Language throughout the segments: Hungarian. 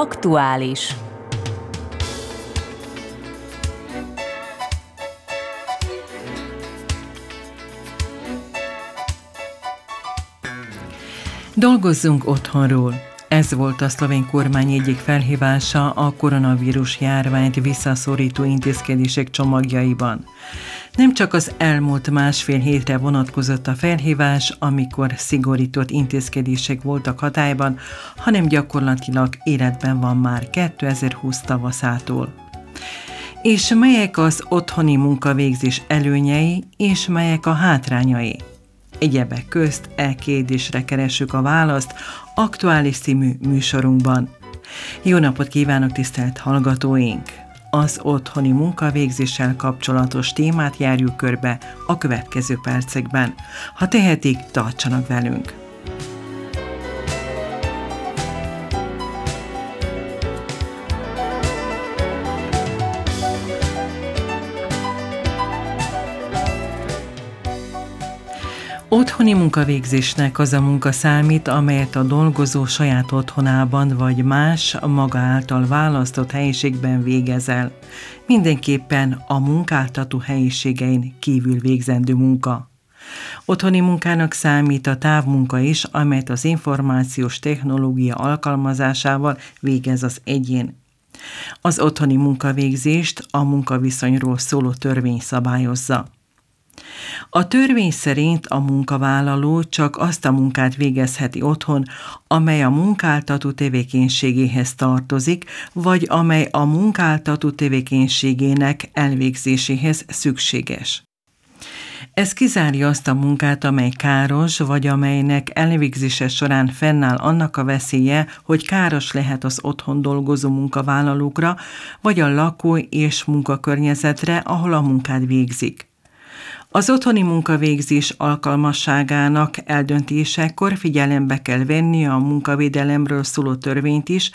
Aktuális. Dolgozzunk otthonról. Ez volt a szlovén kormány egyik felhívása a koronavírus járványt visszaszorító intézkedések csomagjaiban. Nem csak az elmúlt másfél hétre vonatkozott a felhívás, amikor szigorított intézkedések voltak hatályban, hanem gyakorlatilag életben van már 2020 tavaszától. És melyek az otthoni munkavégzés előnyei, és melyek a hátrányai? Egyebek közt e kérdésre keresünk a választ aktuális című műsorunkban. Jó napot kívánok, tisztelt hallgatóink! Az otthoni munkavégzéssel kapcsolatos témát járjuk körbe a következő percekben. Ha tehetik, tartsanak velünk! Otthoni munkavégzésnek az a munka számít, amelyet a dolgozó saját otthonában vagy más maga által választott helyiségben végezel. Mindenképpen a munkáltató helyiségein kívül végzendő munka. Otthoni munkának számít a távmunka is, amelyet az információs technológia alkalmazásával végez az egyén. Az otthoni munkavégzést a munkaviszonyról szóló törvény szabályozza. A törvény szerint a munkavállaló csak azt a munkát végezheti otthon, amely a munkáltató tevékenységéhez tartozik, vagy amely a munkáltató tevékenységének elvégzéséhez szükséges. Ez kizárja azt a munkát, amely káros, vagy amelynek elvégzése során fennáll annak a veszélye, hogy káros lehet az otthon dolgozó munkavállalókra, vagy a lakó és munkakörnyezetre, ahol a munkát végzik. Az otthoni munkavégzés alkalmasságának eldöntésekor figyelembe kell venni a munkavédelemről szóló törvényt is,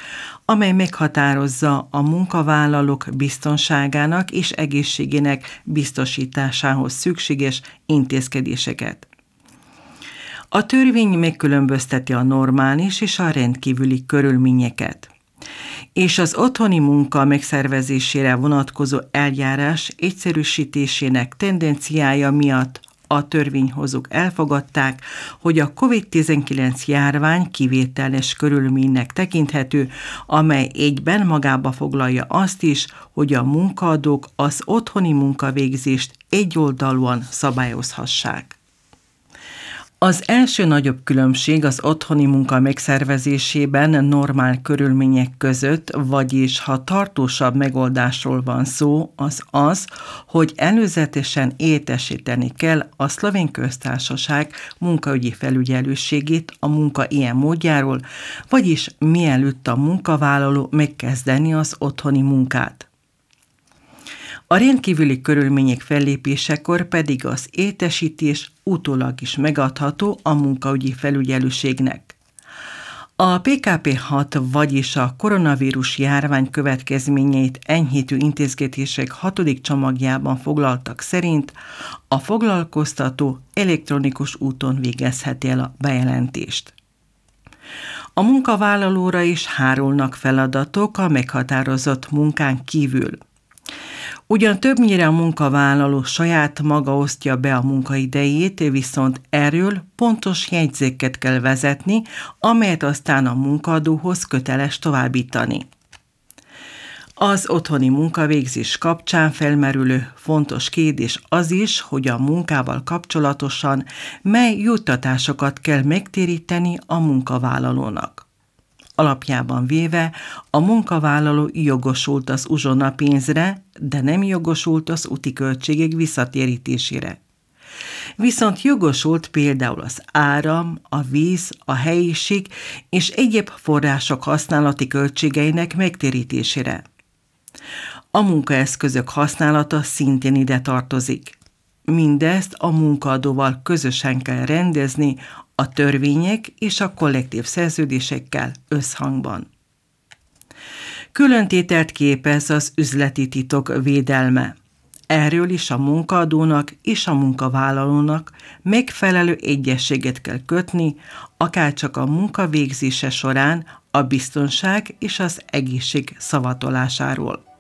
amely meghatározza a munkavállalók biztonságának és egészségének biztosításához szükséges intézkedéseket. A törvény megkülönbözteti a normális és a rendkívüli körülményeket és az otthoni munka megszervezésére vonatkozó eljárás egyszerűsítésének tendenciája miatt a törvényhozók elfogadták, hogy a COVID-19 járvány kivételes körülménynek tekinthető, amely egyben magába foglalja azt is, hogy a munkaadók az otthoni munkavégzést egyoldalúan szabályozhassák. Az első nagyobb különbség az otthoni munka megszervezésében normál körülmények között, vagyis ha tartósabb megoldásról van szó, az az, hogy előzetesen értesíteni kell a szlovén köztársaság munkaügyi felügyelőségét a munka ilyen módjáról, vagyis mielőtt a munkavállaló megkezdeni az otthoni munkát. A rendkívüli körülmények fellépésekor pedig az étesítés utólag is megadható a munkaügyi felügyelőségnek. A PKP-6, vagyis a koronavírus járvány következményeit enyhítő intézkedések hatodik csomagjában foglaltak szerint a foglalkoztató elektronikus úton végezheti el a bejelentést. A munkavállalóra is hárulnak feladatok a meghatározott munkán kívül – Ugyan többnyire a munkavállaló saját maga osztja be a munkaidejét, viszont erről pontos jegyzéket kell vezetni, amelyet aztán a munkadóhoz köteles továbbítani. Az otthoni munkavégzés kapcsán felmerülő fontos kérdés az is, hogy a munkával kapcsolatosan mely juttatásokat kell megtéríteni a munkavállalónak. Alapjában véve a munkavállaló jogosult az uzsonna pénzre, de nem jogosult az úti költségek visszatérítésére. Viszont jogosult például az áram, a víz, a helyiség és egyéb források használati költségeinek megtérítésére. A munkaeszközök használata szintén ide tartozik. Mindezt a munkaadóval közösen kell rendezni a törvények és a kollektív szerződésekkel összhangban. Különtételt képez az üzleti titok védelme. Erről is a munkaadónak és a munkavállalónak megfelelő egyességet kell kötni, akár csak a munka végzése során a biztonság és az egészség szavatolásáról.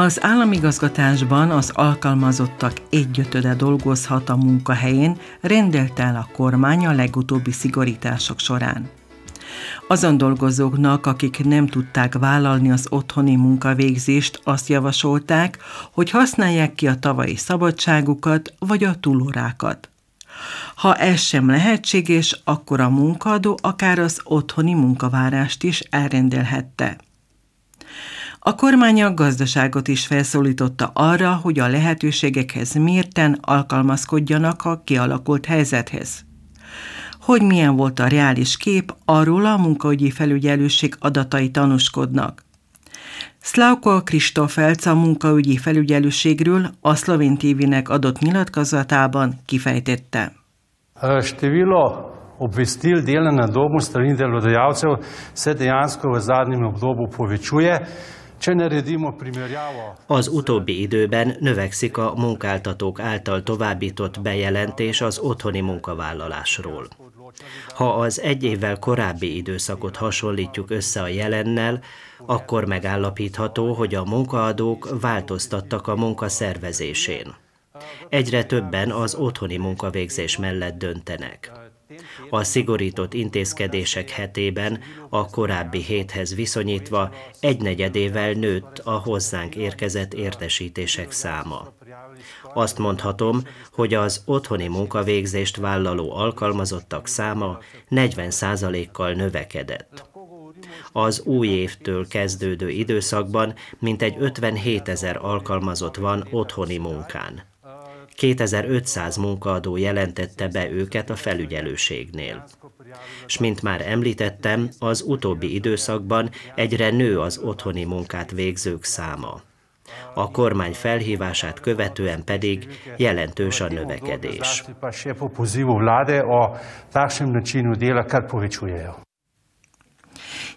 Az államigazgatásban az alkalmazottak egyötöde dolgozhat a munkahelyén, rendelte el a kormány a legutóbbi szigorítások során. Azon dolgozóknak, akik nem tudták vállalni az otthoni munkavégzést, azt javasolták, hogy használják ki a tavalyi szabadságukat vagy a túlórákat. Ha ez sem lehetséges, akkor a munkaadó akár az otthoni munkavárást is elrendelhette. A kormány a gazdaságot is felszólította arra, hogy a lehetőségekhez mérten alkalmazkodjanak a kialakult helyzethez. Hogy milyen volt a reális kép, arról a munkaügyi felügyelőség adatai tanúskodnak. Szlauko Kristofelc a munkaügyi felügyelőségről a Szlovén TV-nek adott nyilatkozatában kifejtette. Število obvestil dela na domu strani delodajalcev se dejansko v zadnjem obdobju povečuje. Az utóbbi időben növekszik a munkáltatók által továbbított bejelentés az otthoni munkavállalásról. Ha az egy évvel korábbi időszakot hasonlítjuk össze a jelennel, akkor megállapítható, hogy a munkaadók változtattak a munka szervezésén. Egyre többen az otthoni munkavégzés mellett döntenek. A szigorított intézkedések hetében a korábbi héthez viszonyítva egynegyedével nőtt a hozzánk érkezett értesítések száma. Azt mondhatom, hogy az otthoni munkavégzést vállaló alkalmazottak száma 40%-kal növekedett. Az új évtől kezdődő időszakban mintegy 57 ezer alkalmazott van otthoni munkán. 2500 munkaadó jelentette be őket a felügyelőségnél. És mint már említettem, az utóbbi időszakban egyre nő az otthoni munkát végzők száma. A kormány felhívását követően pedig jelentős a növekedés.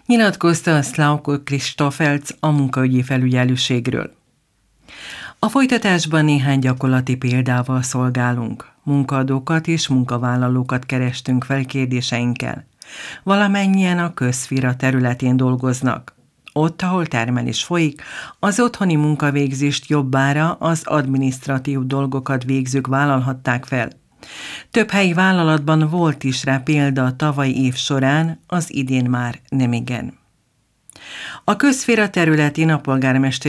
Nyilatkozta a Szlauko Kristofelc a munkaügyi felügyelőségről. A folytatásban néhány gyakorlati példával szolgálunk. Munkadókat és munkavállalókat kerestünk fel kérdéseinkkel. Valamennyien a közfira területén dolgoznak. Ott, ahol termelés folyik, az otthoni munkavégzést jobbára az administratív dolgokat végzők vállalhatták fel. Több helyi vállalatban volt is rá példa a tavalyi év során, az idén már nem igen. A közféra területén a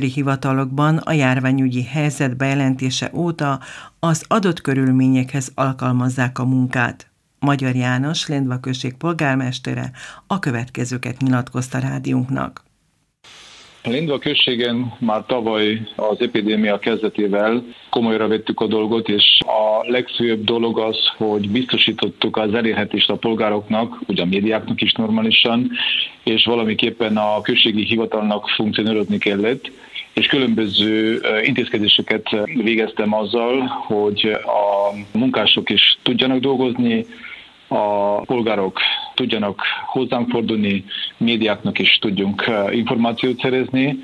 hivatalokban a járványügyi helyzet bejelentése óta az adott körülményekhez alkalmazzák a munkát. Magyar János, Lendva község polgármestere a következőket nyilatkozta rádiunknak. Lindva községen már tavaly az epidémia kezdetével komolyra vettük a dolgot, és a legfőbb dolog az, hogy biztosítottuk az elérhetést a polgároknak, ugye a médiáknak is normálisan, és valamiképpen a községi hivatalnak funkcionálni kellett és különböző intézkedéseket végeztem azzal, hogy a munkások is tudjanak dolgozni, a polgárok tudjanak hozzánk fordulni, médiáknak is tudjunk eh, információt szerezni,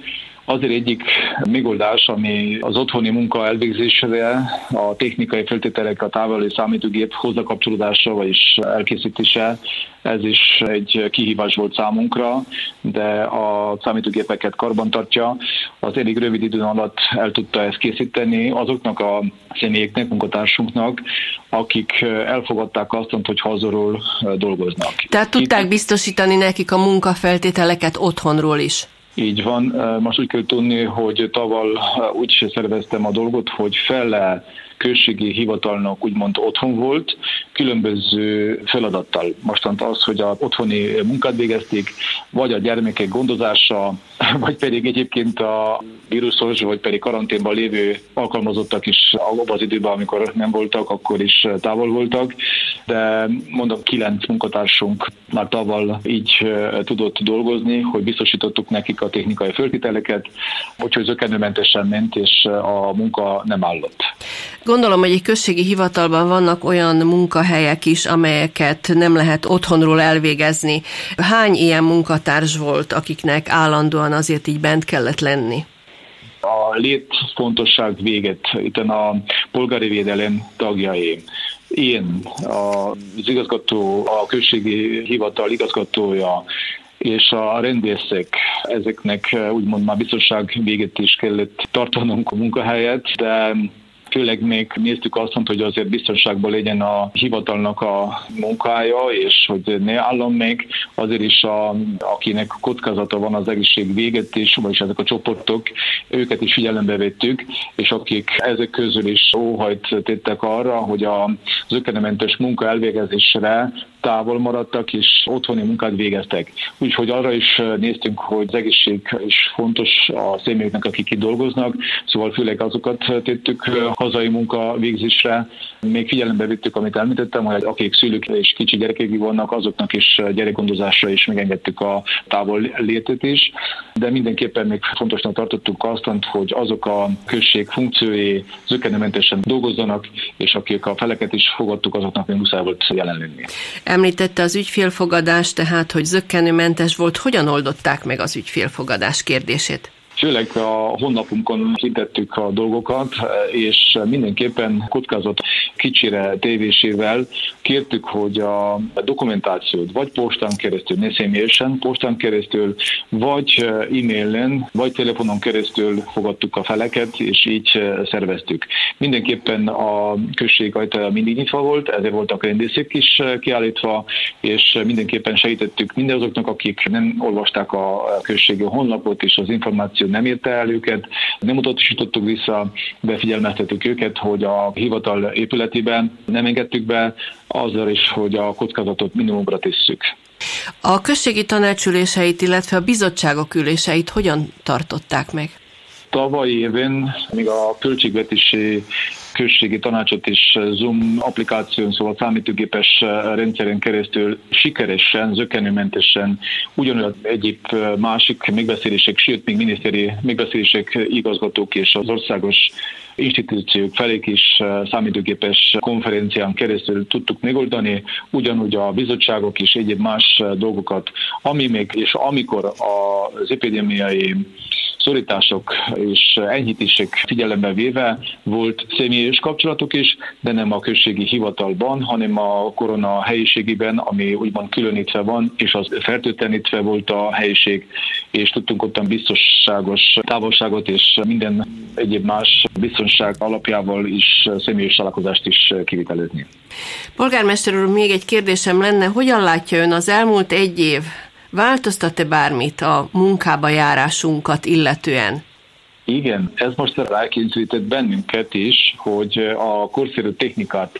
Azért egyik megoldás, ami az otthoni munka elvégzésére, a technikai feltételek, a távoli számítógép hozzákapcsolódása, vagyis elkészítése, ez is egy kihívás volt számunkra, de a számítógépeket karbantartja. Az elég rövid idő alatt el tudta ezt készíteni azoknak a személyeknek, munkatársunknak, akik elfogadták azt, hogy hazról dolgoznak. Tehát tudták Itt... biztosítani nekik a munkafeltételeket otthonról is? Így van. Most úgy kell tudni, hogy tavaly úgy szerveztem a dolgot, hogy fele községi hivatalnak úgymond otthon volt, különböző feladattal. Mostant az, hogy a otthoni munkát végezték, vagy a gyermekek gondozása, vagy pedig egyébként a vírusos, vagy pedig karanténban lévő alkalmazottak is abban az időben, amikor nem voltak, akkor is távol voltak. De mondom, kilenc munkatársunk már tavaly így tudott dolgozni, hogy biztosítottuk nekik a technikai föltételeket, úgyhogy zökenőmentesen ment, és a munka nem állott. Gondolom, hogy egy községi hivatalban vannak olyan munkahelyek is, amelyeket nem lehet otthonról elvégezni. Hány ilyen munkatárs volt, akiknek állandóan azért így bent kellett lenni? A létfontosság véget itt a polgári védelem tagjai. Én, az igazgató, a községi hivatal igazgatója, és a rendészek, ezeknek úgymond már biztonság véget is kellett tartanunk a munkahelyet, de főleg még néztük azt, hogy azért biztonságban legyen a hivatalnak a munkája, és hogy ne állom meg, azért is, a, akinek kockázata van az egészség véget is, vagyis ezek a csoportok, őket is figyelembe vettük, és akik ezek közül is óhajt tettek arra, hogy a zökkenőmentes munka elvégezésre távol maradtak, és otthoni munkát végeztek. Úgyhogy arra is néztünk, hogy az egészség is fontos a személyeknek, akik itt dolgoznak, szóval főleg azokat tettük hazai munka végzésre. Még figyelembe vettük, amit említettem, hogy akik szülők és kicsi gyerekek vannak, azoknak is gyerekgondozásra is megengedtük a távol létet is, de mindenképpen még fontosnak tartottuk azt, hogy azok a község funkciói zökkenőmentesen dolgozzanak, és akik a feleket is fogadtuk, azoknak még muszáj volt jelen lenni. Említette az ügyfélfogadást, tehát hogy zöggenőmentes volt. Hogyan oldották meg az ügyfélfogadás kérdését? Főleg a honlapunkon hitettük a dolgokat, és mindenképpen kockázat kicsire tévésével kértük, hogy a dokumentációt vagy postán keresztül, ne személyesen, postán keresztül, vagy e-mailen, vagy telefonon keresztül fogadtuk a feleket, és így szerveztük. Mindenképpen a község ajtaja mindig nyitva volt, ezért voltak rendészek is kiállítva, és mindenképpen segítettük mindazoknak, akik nem olvasták a községi honlapot és az információ nem érte el őket, nem utasítottuk vissza, de figyelmeztettük őket, hogy a hivatal épületében nem engedtük be, azzal is, hogy a kockázatot minimumra tesszük. A községi tanácsüléseit, illetve a bizottságok üléseit hogyan tartották meg? Tavaly évén még a költségvetési községi tanácsot is Zoom applikáción, szóval számítógépes rendszeren keresztül sikeresen, zökenőmentesen, ugyanolyan egyéb másik megbeszélések, sőt, még miniszteri megbeszélések, igazgatók és az országos institúciók felé is számítógépes konferencián keresztül tudtuk megoldani, ugyanúgy a bizottságok is egyéb más dolgokat, ami még, és amikor az epidémiai szorítások és enyhítések figyelembe véve volt személyes kapcsolatok is, de nem a községi hivatalban, hanem a korona helyiségében, ami úgymond különítve van, és az fertőtlenítve volt a helyiség, és tudtunk ottan biztonságos távolságot és minden egyéb más biztonság alapjával is személyes találkozást is kivitelezni. Polgármester úr, még egy kérdésem lenne, hogyan látja ön az elmúlt egy év Változtat-e bármit a munkába járásunkat illetően? Igen, ez most rákényszerített bennünket is, hogy a korszerű technikát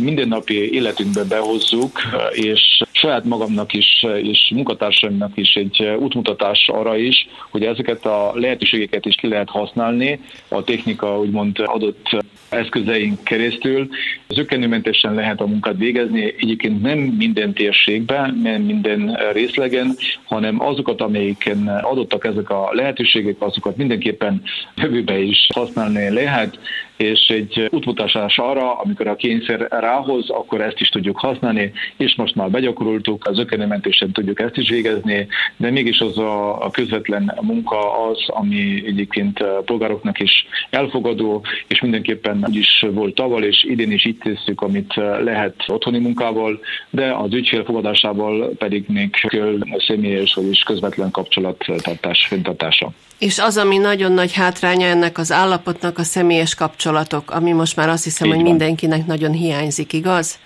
mindennapi életünkbe behozzuk, és saját magamnak is, és munkatársaimnak is egy útmutatás arra is, hogy ezeket a lehetőségeket is ki lehet használni. A technika úgymond adott eszközeink keresztül. Zökkenőmentesen lehet a munkát végezni, egyébként nem minden térségben, nem minden részlegen, hanem azokat, amelyiken adottak ezek a lehetőségek, azokat mindenképpen jövőbe is használni lehet, és egy útmutatás arra, amikor a kényszer rához, akkor ezt is tudjuk használni, és most már begyakoroltuk, az ökenőmentősen tudjuk ezt is végezni, de mégis az a közvetlen munka az, ami egyébként polgároknak is elfogadó, és mindenképpen úgy is volt tavaly, és idén is itt tesszük, amit lehet otthoni munkával, de az ügyfél fogadásával pedig még kell személyes, vagyis közvetlen kapcsolattartás, fenntartása. És az, ami nagyon nagy hátránya ennek az állapotnak a személyes kapcsolatok, ami most már azt hiszem, Így hogy van. mindenkinek nagyon hiányzik, igaz?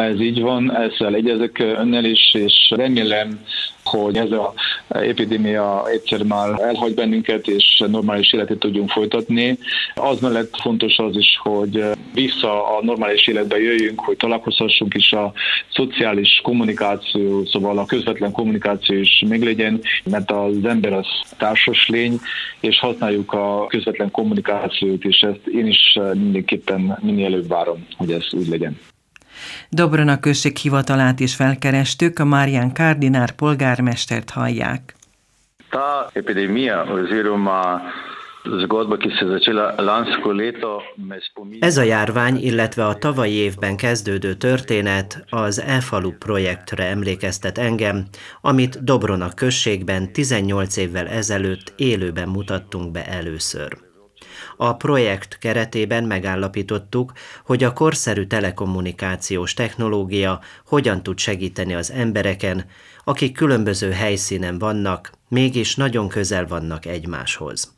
Ez így van, ezzel egyezek önnel is, és remélem, hogy ez a epidémia egyszer már elhagy bennünket, és normális életet tudjunk folytatni. Az mellett fontos az is, hogy vissza a normális életbe jöjjünk, hogy találkozhassunk is a szociális kommunikáció, szóval a közvetlen kommunikáció is meglegyen, mert az ember az társas lény, és használjuk a közvetlen kommunikációt, és ezt én is mindenképpen minél előbb várom, hogy ez úgy legyen. Dobrona község hivatalát is felkerestük, a Márián Kardinár polgármestert hallják. Ta epidemia oziroma Ez a járvány, illetve a tavalyi évben kezdődő történet az EFALU projektre emlékeztet engem, amit Dobrona községben 18 évvel ezelőtt élőben mutattunk be először. A projekt keretében megállapítottuk, hogy a korszerű telekommunikációs technológia hogyan tud segíteni az embereken, akik különböző helyszínen vannak, mégis nagyon közel vannak egymáshoz.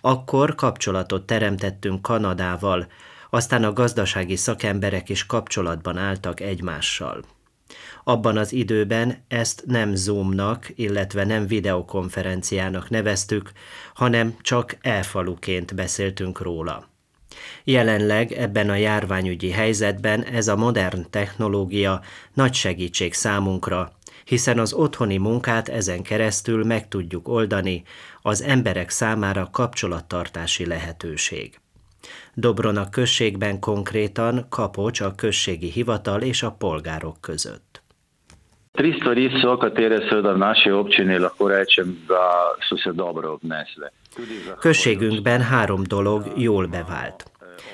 Akkor kapcsolatot teremtettünk Kanadával, aztán a gazdasági szakemberek is kapcsolatban álltak egymással. Abban az időben ezt nem Zoomnak, illetve nem videokonferenciának neveztük, hanem csak elfaluként beszéltünk róla. Jelenleg ebben a járványügyi helyzetben ez a modern technológia nagy segítség számunkra, hiszen az otthoni munkát ezen keresztül meg tudjuk oldani, az emberek számára kapcsolattartási lehetőség. Dobrona községben konkrétan Kapocs a községi hivatal és a polgárok között. Tri stvari so, katere seveda v naši občini lahko rečem, da so se dobro obnesle. Községünkben három dolog jól bevált.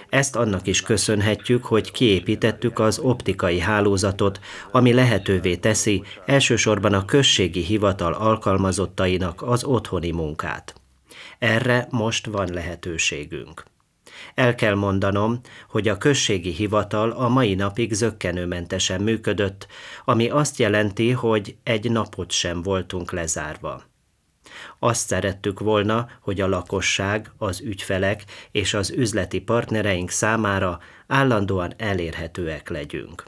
Ezt annak is köszönhetjük, hogy kiépítettük az optikai hálózatot, ami lehetővé teszi elsősorban a községi hivatal alkalmazottainak az otthoni munkát. Erre most van lehetőségünk. El kell mondanom, hogy a községi hivatal a mai napig zöggenőmentesen működött, ami azt jelenti, hogy egy napot sem voltunk lezárva. Azt szerettük volna, hogy a lakosság, az ügyfelek és az üzleti partnereink számára állandóan elérhetőek legyünk.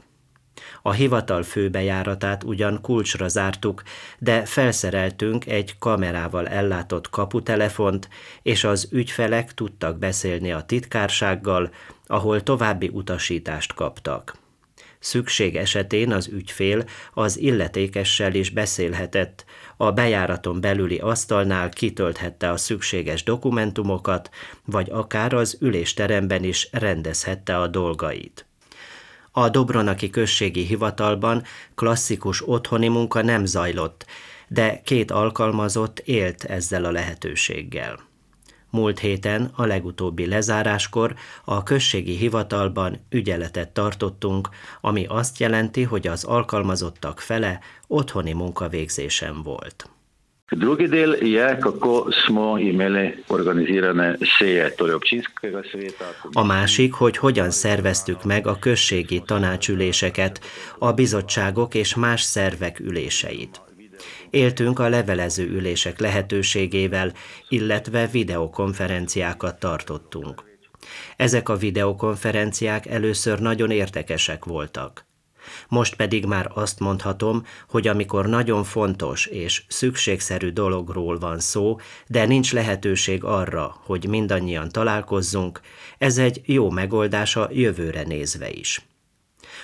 A hivatal főbejáratát ugyan kulcsra zártuk, de felszereltünk egy kamerával ellátott kaputelefont, és az ügyfelek tudtak beszélni a titkársággal, ahol további utasítást kaptak. Szükség esetén az ügyfél az illetékessel is beszélhetett, a bejáraton belüli asztalnál kitölthette a szükséges dokumentumokat, vagy akár az ülésteremben is rendezhette a dolgait. A Dobronaki községi hivatalban klasszikus otthoni munka nem zajlott, de két alkalmazott élt ezzel a lehetőséggel. Múlt héten, a legutóbbi lezáráskor a községi hivatalban ügyeletet tartottunk, ami azt jelenti, hogy az alkalmazottak fele otthoni munkavégzésen volt. Drugi del je, kako smo imeli organizirane seje, torej občinskega sveta. A másik, hogy hogyan szerveztük meg a községi tanácsüléseket, a bizottságok és más szervek üléseit. Éltünk a levelező ülések lehetőségével, illetve videokonferenciákat tartottunk. Ezek a videokonferenciák először nagyon értekesek voltak. Most pedig már azt mondhatom, hogy amikor nagyon fontos és szükségszerű dologról van szó, de nincs lehetőség arra, hogy mindannyian találkozzunk, ez egy jó megoldás a jövőre nézve is.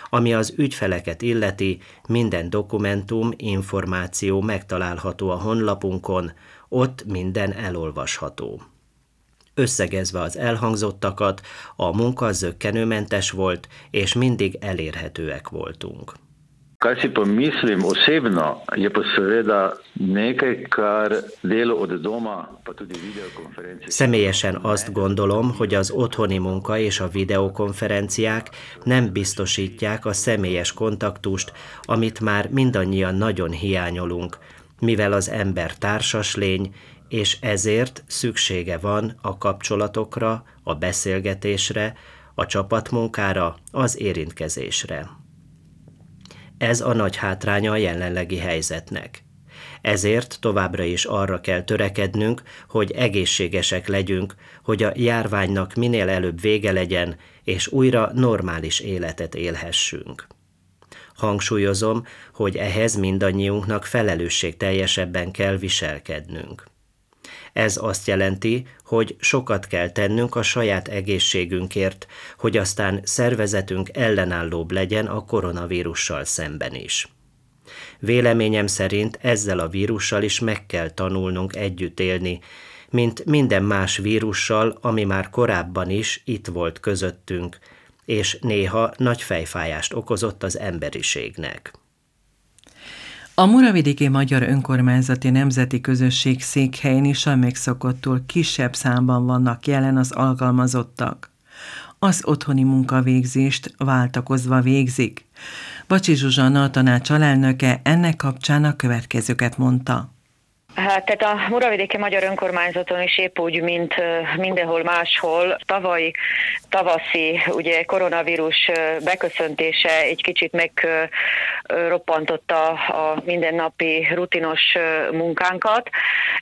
Ami az ügyfeleket illeti, minden dokumentum, információ megtalálható a honlapunkon, ott minden elolvasható. Összegezve az elhangzottakat, a munka zöggenőmentes volt, és mindig elérhetőek voltunk. Kaj si pa mislim osebno, je pa seveda nekaj, kar delo od doma, pa tudi videokonferencije. Személyesen azt gondolom, hogy az otthoni munka és a videokonferenciák nem biztosítják a személyes kontaktust, amit már mindannyian nagyon hiányolunk, mivel az ember társas lény, és ezért szüksége van a kapcsolatokra, a beszélgetésre, a csapatmunkára, az érintkezésre. Ez a nagy hátránya a jelenlegi helyzetnek. Ezért továbbra is arra kell törekednünk, hogy egészségesek legyünk, hogy a járványnak minél előbb vége legyen, és újra normális életet élhessünk. Hangsúlyozom, hogy ehhez mindannyiunknak felelősség teljesebben kell viselkednünk. Ez azt jelenti, hogy sokat kell tennünk a saját egészségünkért, hogy aztán szervezetünk ellenállóbb legyen a koronavírussal szemben is. Véleményem szerint ezzel a vírussal is meg kell tanulnunk együtt élni, mint minden más vírussal, ami már korábban is itt volt közöttünk, és néha nagy fejfájást okozott az emberiségnek. A Muravidéki Magyar Önkormányzati Nemzeti Közösség székhelyén is a megszokottól kisebb számban vannak jelen az alkalmazottak. Az otthoni munkavégzést váltakozva végzik. Bacsi Zsuzsanna, a tanács alelnöke ennek kapcsán a következőket mondta. Hát tehát a Muravidéki Magyar Önkormányzaton is épp úgy, mint mindenhol máshol, tavaly tavaszi ugye koronavírus beköszöntése egy kicsit megroppantotta a mindennapi rutinos munkánkat.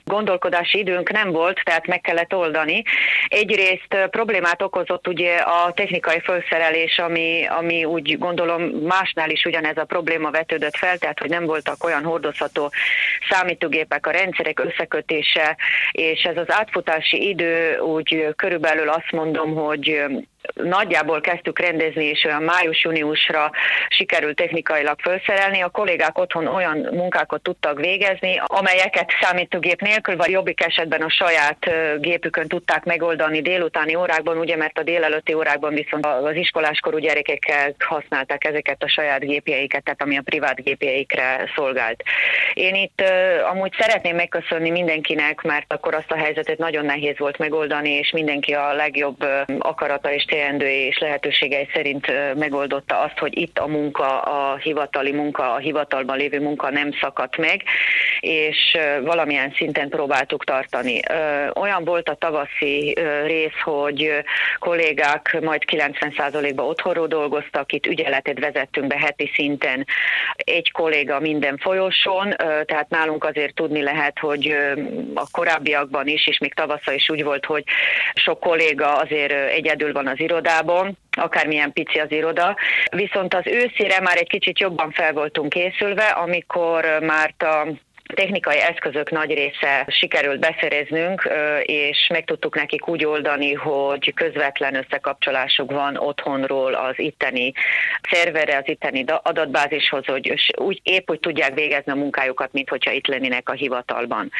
Gondolkodási időnk nem volt, tehát meg kellett oldani. Egyrészt problémát okozott ugye a technikai felszerelés, ami, ami úgy gondolom másnál is ugyanez a probléma vetődött fel, tehát hogy nem voltak olyan hordozható számítógépek a rendszerek összekötése, és ez az átfutási idő úgy körülbelül azt mondom, hogy nagyjából kezdtük rendezni, és olyan május-júniusra sikerült technikailag felszerelni. A kollégák otthon olyan munkákat tudtak végezni, amelyeket számítógép nélkül, vagy jobbik esetben a saját gépükön tudták megoldani délutáni órákban, ugye, mert a délelőtti órákban viszont az iskoláskorú gyerekekkel használták ezeket a saját gépjeiket, tehát ami a privát gépjeikre szolgált. Én itt amúgy szeretném megköszönni mindenkinek, mert akkor azt a helyzetet nagyon nehéz volt megoldani, és mindenki a legjobb akarata és teendői és lehetőségei szerint megoldotta azt, hogy itt a munka, a hivatali munka, a hivatalban lévő munka nem szakadt meg, és valamilyen szinten próbáltuk tartani. Olyan volt a tavaszi rész, hogy kollégák majd 90%-ban otthonról dolgoztak, itt ügyeletet vezettünk be heti szinten, egy kolléga minden folyosón, tehát nálunk azért tudni lehet, hogy a korábbiakban is, és még tavaszra is úgy volt, hogy sok kolléga azért egyedül van az irodában, akármilyen pici az iroda. Viszont az őszére már egy kicsit jobban fel voltunk készülve, amikor már a technikai eszközök nagy része sikerült beszereznünk, és meg tudtuk nekik úgy oldani, hogy közvetlen összekapcsolásuk van otthonról az itteni szerverre, az itteni adatbázishoz, hogy úgy épp úgy tudják végezni a munkájukat, mint hogyha itt lennének a hivatalban.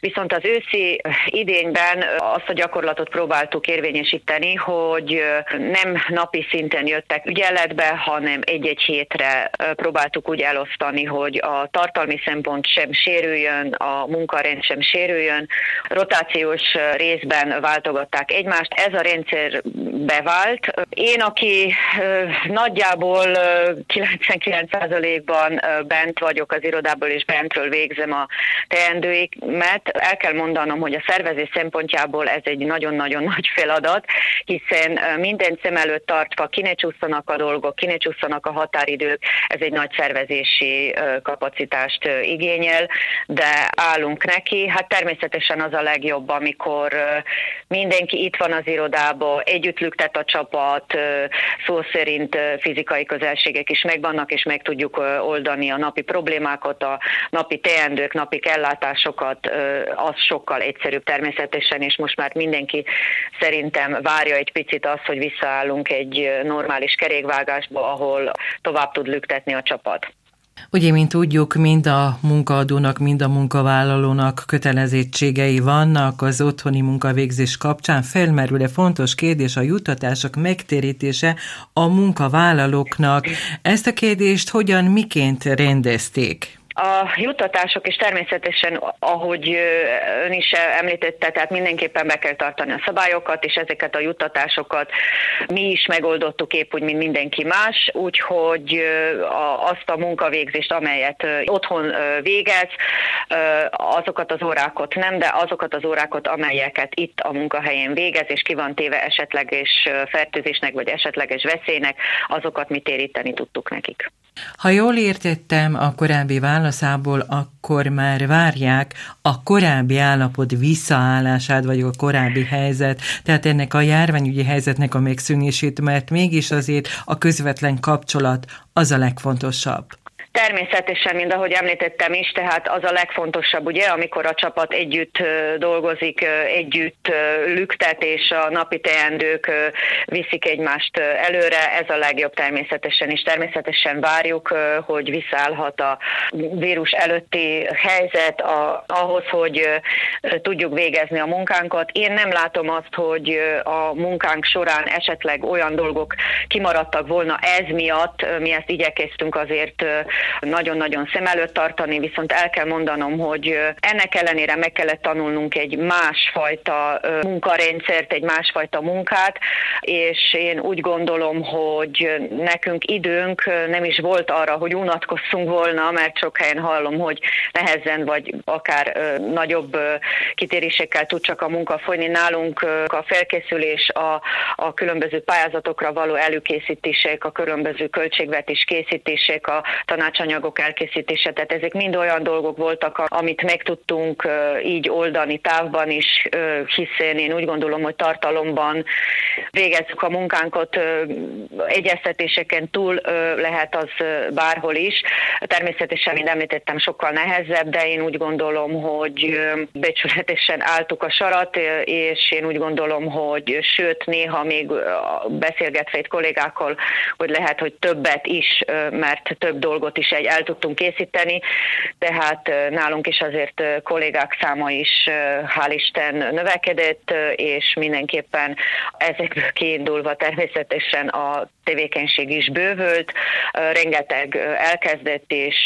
Viszont az őszi idényben azt a gyakorlatot próbáltuk érvényesíteni, hogy nem napi szinten jöttek ügyeletbe, hanem egy-egy hétre próbáltuk úgy elosztani, hogy a tartalmi szempont sem sérüljön, a munkarend sem sérüljön. Rotációs részben váltogatták egymást, ez a rendszer bevált. Én, aki nagyjából 99%-ban bent vagyok az irodából, és bentről végzem a teendőimet, el kell mondanom, hogy a szervezés szempontjából ez egy nagyon-nagyon nagy feladat, hiszen minden szem előtt tartva kinek csúszanak a dolgok, kinek csúszanak a határidők, ez egy nagy szervezési kapacitást igényel, de állunk neki. Hát természetesen az a legjobb, amikor mindenki itt van az irodában, együtt lüktet a csapat, szó szerint fizikai közelségek is megvannak, és meg tudjuk oldani a napi problémákat, a napi teendők, napi ellátásokat, az sokkal egyszerűbb természetesen, és most már mindenki szerintem várja egy picit azt, hogy visszaállunk egy normális kerékvágásba, ahol tovább tud lüktetni a csapat. Ugye, mint tudjuk, mind a munkaadónak, mind a munkavállalónak kötelezettségei vannak az otthoni munkavégzés kapcsán. Felmerül-e fontos kérdés a juttatások megtérítése a munkavállalóknak? Ezt a kérdést hogyan, miként rendezték? A juttatások is természetesen, ahogy ön is említette, tehát mindenképpen be kell tartani a szabályokat, és ezeket a juttatásokat mi is megoldottuk épp úgy, mint mindenki más, úgyhogy azt a munkavégzést, amelyet otthon végez, azokat az órákat nem, de azokat az órákat, amelyeket itt a munkahelyén végez, és ki van téve esetleges fertőzésnek, vagy esetleges veszélynek, azokat mi téríteni tudtuk nekik. Ha jól értettem a korábbi válaszából, akkor már várják a korábbi állapot visszaállását, vagy a korábbi helyzet, tehát ennek a járványügyi helyzetnek a megszűnését, mert mégis azért a közvetlen kapcsolat az a legfontosabb. Természetesen, mint ahogy említettem is, tehát az a legfontosabb, ugye, amikor a csapat együtt dolgozik, együtt lüktet, és a napi teendők viszik egymást előre, ez a legjobb természetesen, és természetesen várjuk, hogy visszaállhat a vírus előtti helyzet a, ahhoz, hogy tudjuk végezni a munkánkat. Én nem látom azt, hogy a munkánk során esetleg olyan dolgok kimaradtak volna ez miatt, mi ezt igyekeztünk azért nagyon-nagyon szem előtt tartani, viszont el kell mondanom, hogy ennek ellenére meg kellett tanulnunk egy másfajta munkarendszert, egy másfajta munkát, és én úgy gondolom, hogy nekünk időnk nem is volt arra, hogy unatkozzunk volna, mert sok helyen hallom, hogy nehezen vagy akár nagyobb kitérésekkel tud csak a munka folyni. Nálunk a felkészülés, a, a különböző pályázatokra való előkészítések, a különböző költségvetés készítések, a tanácsanyagok elkészítése, tehát ezek mind olyan dolgok voltak, amit meg tudtunk így oldani távban is, hiszen én úgy gondolom, hogy tartalomban végezzük a munkánkat, egyeztetéseken túl lehet az bárhol is. Természetesen, mint említettem, sokkal nehezebb, de én úgy gondolom, hogy becsületesen álltuk a sarat, és én úgy gondolom, hogy sőt, néha még beszélgetve itt kollégákkal, hogy lehet, hogy többet is, mert több dolgot is egy el tudtunk készíteni, tehát nálunk is azért kollégák száma is, hál' Isten, növekedett, és mindenképpen ezekből kiindulva természetesen a tevékenység is bővült, rengeteg elkezdett és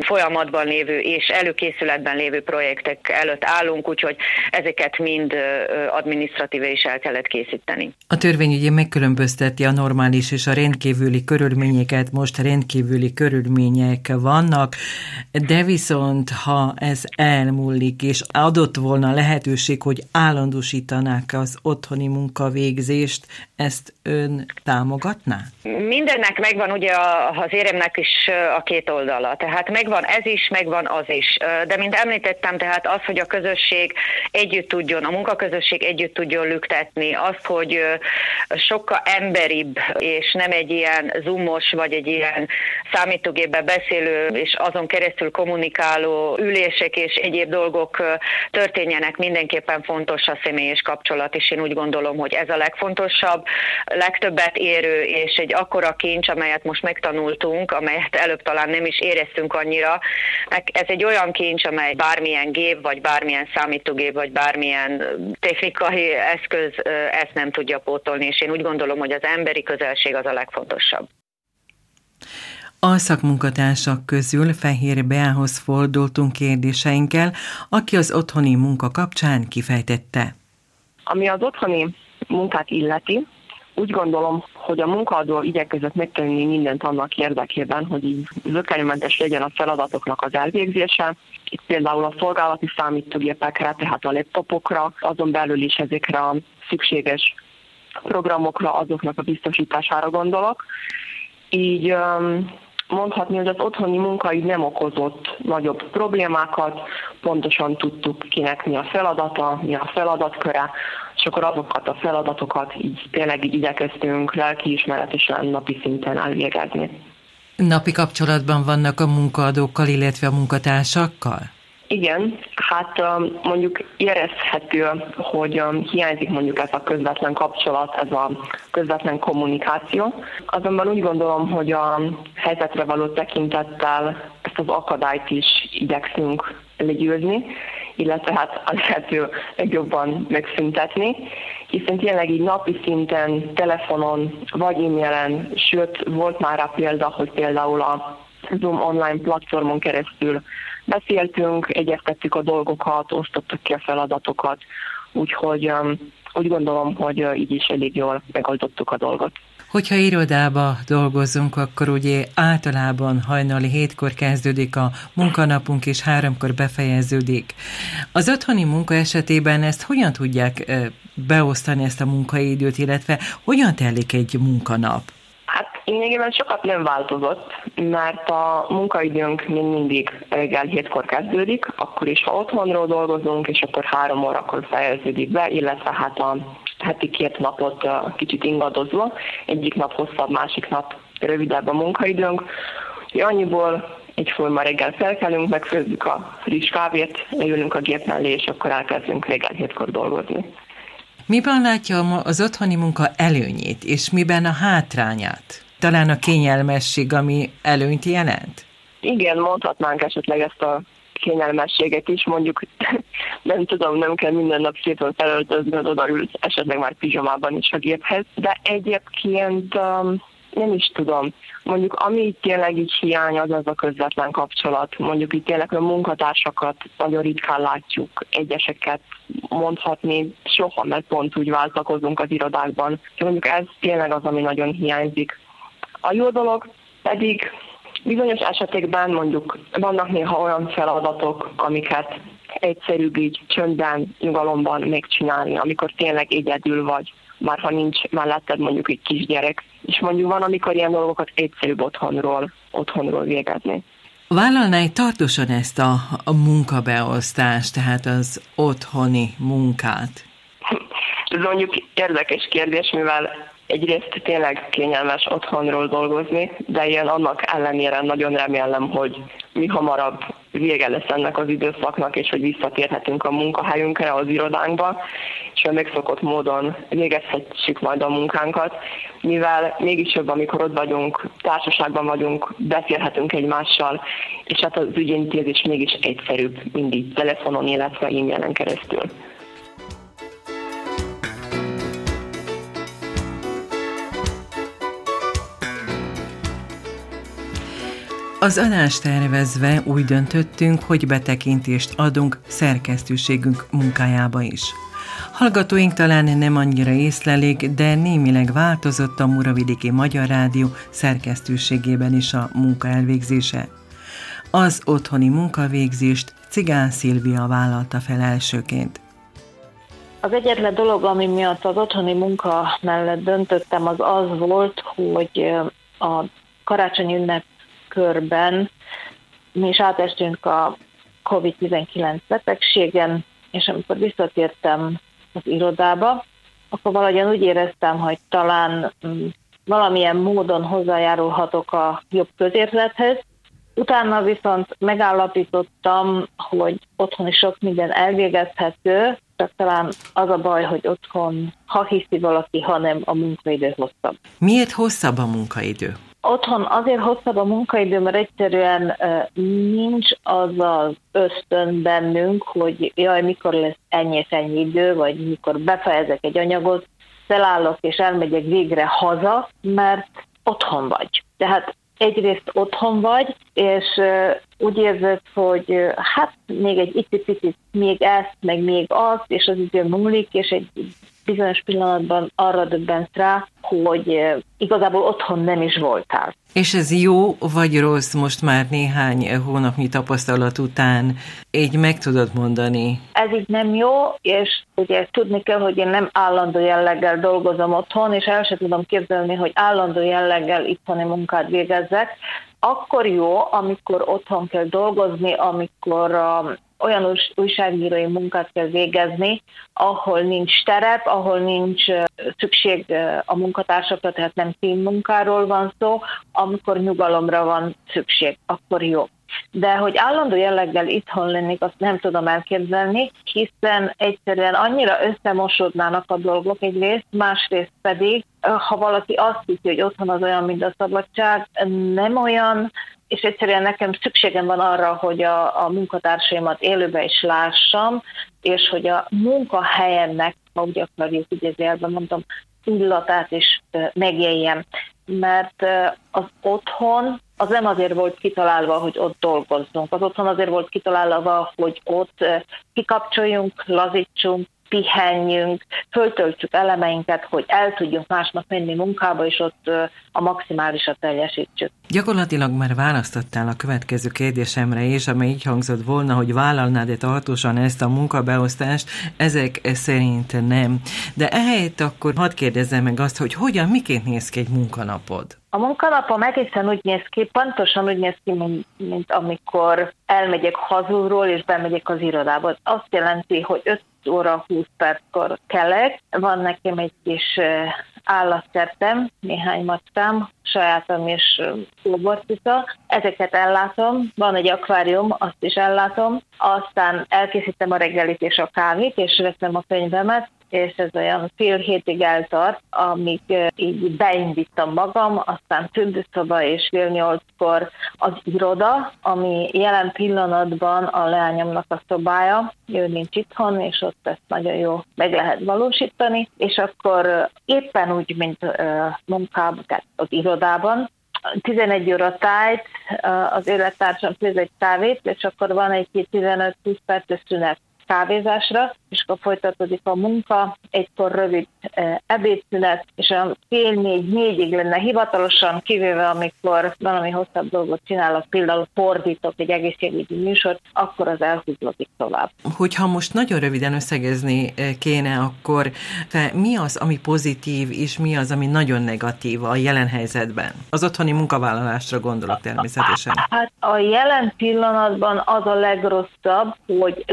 folyamatban lévő és előkészületben lévő projektek előtt állunk, úgyhogy ezeket mind adminisztratíve is el kellett készíteni. A törvény ugye megkülönbözteti a normális és a rendkívüli körülményeket, most rendkívüli körülmények vannak, de viszont ha ez elmúlik, és adott volna lehetőség, hogy állandósítanák az otthoni munkavégzést, ezt ön támogatná? Mindennek megvan ugye az éremnek is a két oldala, tehát megvan ez is, megvan az is. De mint említettem, tehát az, hogy a közösség együtt tudjon, a munkaközösség együtt tudjon lüktetni, az, hogy sokkal emberibb, és nem egy ilyen zoomos, vagy egy ilyen számítógépbe beszélő, és azon keresztül kommunikáló ülések és egyéb dolgok történjenek, mindenképpen fontos a személyes kapcsolat, és én úgy gondolom, hogy ez a legfontosabb, legtöbbet érő, és egy akkora kincs, amelyet most megtanultunk, amelyet előbb talán nem is éreztünk annyira. Ez egy olyan kincs, amely bármilyen gép, vagy bármilyen számítógép, vagy bármilyen technikai eszköz ezt nem tudja pótolni, és én úgy gondolom, hogy az emberi közelség az a legfontosabb. A szakmunkatársak közül Fehér Beához fordultunk kérdéseinkkel, aki az otthoni munka kapcsán kifejtette. Ami az otthoni munkát illeti, úgy gondolom, hogy a munkaadó igyekezett megtenni mindent annak érdekében, hogy így zökkenőmentes legyen a feladatoknak az elvégzése. Itt például a szolgálati számítógépekre, tehát a laptopokra, azon belül is ezekre a szükséges programokra, azoknak a biztosítására gondolok. Így mondhatni, hogy az otthoni munka így nem okozott nagyobb problémákat, pontosan tudtuk kinek mi a feladata, mi a feladatköre, és akkor azokat a feladatokat így tényleg így igyekeztünk lelkiismeretesen napi szinten elvégezni. Napi kapcsolatban vannak a munkaadókkal, illetve a munkatársakkal? Igen, hát mondjuk érezhető, hogy hiányzik mondjuk ez a közvetlen kapcsolat, ez a közvetlen kommunikáció. Azonban úgy gondolom, hogy a helyzetre való tekintettel ezt az akadályt is igyekszünk legyőzni, illetve hát a lehető legjobban megszüntetni, hiszen tényleg így napi szinten, telefonon vagy e-mailen, sőt volt már rá példa, hogy például a Zoom online platformon keresztül beszéltünk, egyeztettük a dolgokat, osztottuk ki a feladatokat, úgyhogy um, úgy gondolom, hogy uh, így is elég jól megoldottuk a dolgot. Hogyha irodába dolgozunk, akkor ugye általában hajnali hétkor kezdődik a munkanapunk, és háromkor befejeződik. Az otthoni munka esetében ezt hogyan tudják uh, beosztani ezt a munkaidőt, illetve hogyan telik egy munkanap? Lényegében sokat nem változott, mert a munkaidőnk még mindig reggel hétkor kezdődik, akkor is, ha otthonról dolgozunk, és akkor három órakor fejeződik be, illetve hát a heti két napot kicsit ingadozva, egyik nap hosszabb, másik nap rövidebb a munkaidőnk. Annyiból egyforma reggel felkelünk, megfőzzük a friss kávét, leülünk a gép mellé, és akkor elkezdünk reggel hétkor dolgozni. Miben látja az otthoni munka előnyét, és miben a hátrányát? Talán a kényelmesség, ami előnyt jelent? Igen, mondhatnánk esetleg ezt a kényelmességet is, mondjuk nem tudom, nem kell minden nap szépen felöltözni, odaülsz esetleg már pizsamában is a géphez, de egyébként um, nem is tudom. Mondjuk ami itt tényleg így hiány, az az a közvetlen kapcsolat. Mondjuk itt tényleg a munkatársakat nagyon ritkán látjuk, egyeseket mondhatni soha, mert pont úgy váltakozunk az irodákban. Mondjuk ez tényleg az, ami nagyon hiányzik. A jó dolog pedig bizonyos esetekben mondjuk vannak néha olyan feladatok, amiket egyszerűbb így csöndben, nyugalomban megcsinálni, amikor tényleg egyedül vagy, már ha nincs melletted mondjuk egy kisgyerek. És mondjuk van, amikor ilyen dolgokat egyszerűbb otthonról, otthonról végezni. Vállalná tartósan ezt a, a munkabeosztást, tehát az otthoni munkát? Ez mondjuk érdekes kérdés, mivel egyrészt tényleg kényelmes otthonról dolgozni, de én annak ellenére nagyon remélem, hogy mi hamarabb vége lesz ennek az időszaknak, és hogy visszatérhetünk a munkahelyünkre, az irodánkba, és a megszokott módon végezhetjük majd a munkánkat, mivel mégis jobb, amikor ott vagyunk, társaságban vagyunk, beszélhetünk egymással, és hát az ügyintézés mégis egyszerűbb mindig telefonon, illetve e-mailen keresztül. Az adást tervezve úgy döntöttünk, hogy betekintést adunk szerkesztőségünk munkájába is. Hallgatóink talán nem annyira észlelik, de némileg változott a Muravidéki Magyar Rádió szerkesztőségében is a munka elvégzése. Az otthoni munkavégzést Cigán Szilvia vállalta fel elsőként. Az egyetlen dolog, ami miatt az otthoni munka mellett döntöttem, az az volt, hogy a karácsonyi ünnep körben mi is átestünk a COVID-19 betegségen, és amikor visszatértem az irodába, akkor valahogyan úgy éreztem, hogy talán mm, valamilyen módon hozzájárulhatok a jobb közérzethez. Utána viszont megállapítottam, hogy otthon is sok minden elvégezhető, csak talán az a baj, hogy otthon, ha hiszi valaki, hanem a munkaidő hosszabb. Miért hosszabb a munkaidő? Otthon azért hosszabb a munkaidő, mert egyszerűen nincs az az ösztön bennünk, hogy jaj, mikor lesz ennyi és ennyi idő, vagy mikor befejezek egy anyagot, felállok és elmegyek végre haza, mert otthon vagy. Tehát egyrészt otthon vagy, és úgy érzed, hogy hát még egy picit még ezt, meg még azt, és az idő múlik, és egy bizonyos pillanatban arra döbbent rá, hogy igazából otthon nem is voltál. És ez jó vagy rossz most már néhány hónapnyi tapasztalat után, így meg tudod mondani? Ez így nem jó, és ugye tudni kell, hogy én nem állandó jelleggel dolgozom otthon, és el sem tudom képzelni, hogy állandó jelleggel itthoni munkát végezzek. Akkor jó, amikor otthon kell dolgozni, amikor olyan újságírói munkát kell végezni, ahol nincs terep, ahol nincs szükség a munkatársakra, tehát nem munkáról van szó, amikor nyugalomra van szükség, akkor jó. De hogy állandó jelleggel itthon lennék, azt nem tudom elképzelni, hiszen egyszerűen annyira összemosodnának a dolgok egyrészt, másrészt pedig, ha valaki azt hiszi, hogy otthon az olyan, mint a szabadság, nem olyan, és egyszerűen nekem szükségem van arra, hogy a, a munkatársaimat élőben is lássam, és hogy a munkahelyemnek, ha úgy akarjuk idézőjelben mondom, illatát is megéljem. Mert az otthon az nem azért volt kitalálva, hogy ott dolgozzunk. Az otthon azért volt kitalálva, hogy ott kikapcsoljunk, lazítsunk, pihenjünk, föltöltsük elemeinket, hogy el tudjunk másnap menni munkába, és ott a maximálisat teljesítsük. Gyakorlatilag már választottál a következő kérdésemre is, amely így hangzott volna, hogy vállalnád-e tartósan ezt a munkabeosztást, ezek szerint nem. De ehelyett akkor hadd kérdezzem meg azt, hogy hogyan, miként néz ki egy munkanapod? A munkanapom egészen úgy néz ki, pontosan úgy néz ki, mint, mint amikor elmegyek hazulról és bemegyek az irodába. Azt jelenti, hogy 5 óra 20 perckor kelek. Van nekem egy kis állatkertem, néhány macskám, sajátom és szóbortica. Ezeket ellátom, van egy akvárium, azt is ellátom. Aztán elkészítem a reggelit és a kávét, és veszem a könyvemet, és ez olyan fél hétig eltart, amíg így beindítom magam, aztán fürdőszoba és fél nyolckor az iroda, ami jelen pillanatban a leányomnak a szobája, ő nincs itthon, és ott ezt nagyon jó meg lehet valósítani, és akkor éppen úgy, mint munkában, tehát az irodában, 11 óra tájt, az élettársam főz egy kávét, és akkor van egy 15-20 perces szünet kávézásra, és akkor folytatódik a munka, egykor rövid e, ebédszünet, és a fél négy, négyig lenne hivatalosan, kivéve amikor valami hosszabb dolgot csinálok, például fordítok egy egészségügyi műsort, akkor az elhúzódik tovább. Hogyha most nagyon röviden összegezni e, kéne, akkor te mi az, ami pozitív, és mi az, ami nagyon negatív a jelen helyzetben? Az otthoni munkavállalásra gondolok természetesen. Hát a jelen pillanatban az a legrosszabb, hogy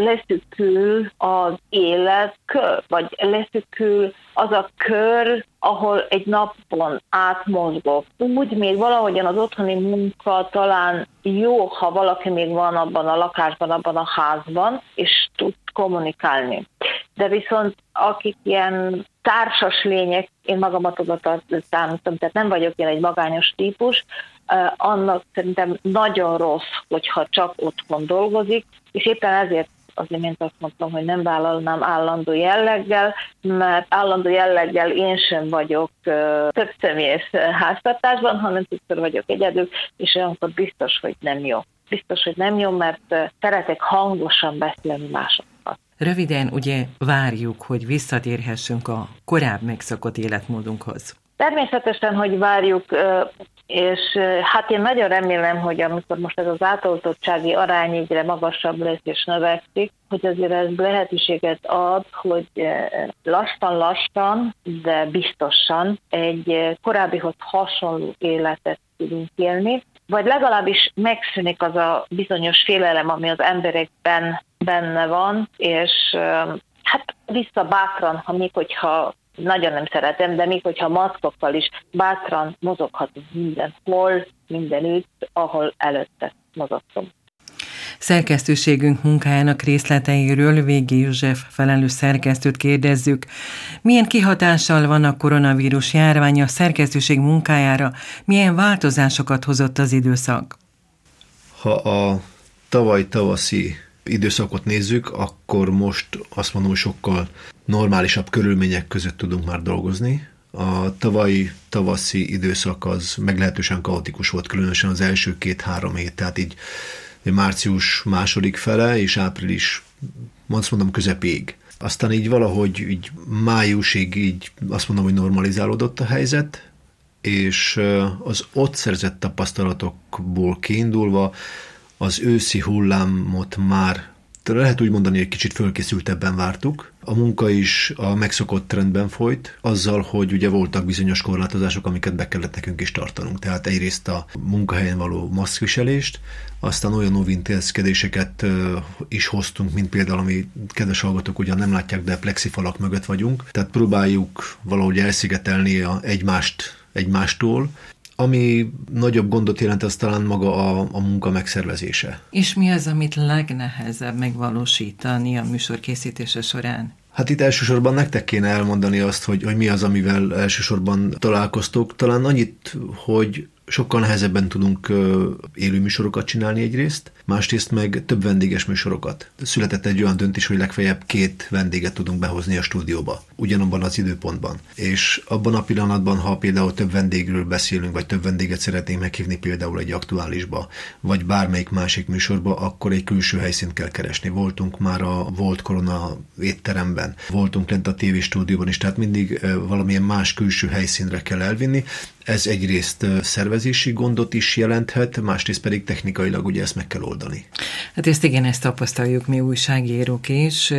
leszükül az élet kör, vagy leszükül az a kör, ahol egy napon átmozgok. Úgy még valahogyan az otthoni munka talán jó, ha valaki még van abban a lakásban, abban a házban, és tud kommunikálni. De viszont akik ilyen társas lények, én magamat oda számítom, tehát nem vagyok én egy magányos típus, annak szerintem nagyon rossz, hogyha csak otthon dolgozik, és éppen ezért az imént azt mondtam, hogy nem vállalnám állandó jelleggel, mert állandó jelleggel én sem vagyok több személyes háztartásban, hanem többször vagyok egyedül, és olyankor biztos, hogy nem jó. Biztos, hogy nem jó, mert szeretek hangosan beszélni másokat. Röviden ugye várjuk, hogy visszatérhessünk a korább megszokott életmódunkhoz. Természetesen, hogy várjuk, és hát én nagyon remélem, hogy amikor most ez az átoltottsági arány egyre magasabb lesz és növekszik, hogy azért ez lehetőséget ad, hogy lassan-lassan, de biztosan egy korábbihoz hasonló életet tudunk élni, vagy legalábbis megszűnik az a bizonyos félelem, ami az emberekben benne van, és hát vissza bátran, ha még hogyha nagyon nem szeretem, de még hogyha maszkokkal is bátran mozoghatunk mindenhol, mindenütt, ahol előtte mozogtunk. Szerkesztőségünk munkájának részleteiről Végi József felelős szerkesztőt kérdezzük. Milyen kihatással van a koronavírus járvány a szerkesztőség munkájára, milyen változásokat hozott az időszak? Ha a tavaly tavaszi időszakot nézzük, akkor most azt mondom, hogy sokkal normálisabb körülmények között tudunk már dolgozni. A tavalyi tavaszi időszak az meglehetősen kaotikus volt, különösen az első két-három hét, tehát így március második fele és április, azt mondom, közepéig. Aztán így valahogy így májusig így azt mondom, hogy normalizálódott a helyzet, és az ott szerzett tapasztalatokból kiindulva az őszi hullámot már lehet úgy mondani, hogy kicsit fölkészültebben vártuk. A munka is a megszokott trendben folyt, azzal, hogy ugye voltak bizonyos korlátozások, amiket be kellett nekünk is tartanunk. Tehát egyrészt a munkahelyen való maszkviselést, aztán olyan óvintézkedéseket is hoztunk, mint például, ami kedves hallgatók ugyan nem látják, de plexifalak mögött vagyunk. Tehát próbáljuk valahogy elszigetelni a egymást egymástól, ami nagyobb gondot jelent, az talán maga a, a munka megszervezése. És mi az, amit legnehezebb megvalósítani a műsor készítése során? Hát itt elsősorban nektek kéne elmondani azt, hogy, hogy mi az, amivel elsősorban találkoztok. Talán annyit, hogy sokkal nehezebben tudunk élő műsorokat csinálni egyrészt, másrészt meg több vendéges műsorokat. Született egy olyan döntés, hogy legfeljebb két vendéget tudunk behozni a stúdióba, ugyanabban az időpontban. És abban a pillanatban, ha például több vendégről beszélünk, vagy több vendéget szeretnénk meghívni például egy aktuálisba, vagy bármelyik másik műsorba, akkor egy külső helyszínt kell keresni. Voltunk már a Volt Korona étteremben, voltunk lent a TV stúdióban is, tehát mindig valamilyen más külső helyszínre kell elvinni. Ez egyrészt szervezési gondot is jelenthet, másrészt pedig technikailag ugye ezt meg kell oldani. Hát ezt igen, ezt tapasztaljuk mi újságírók is,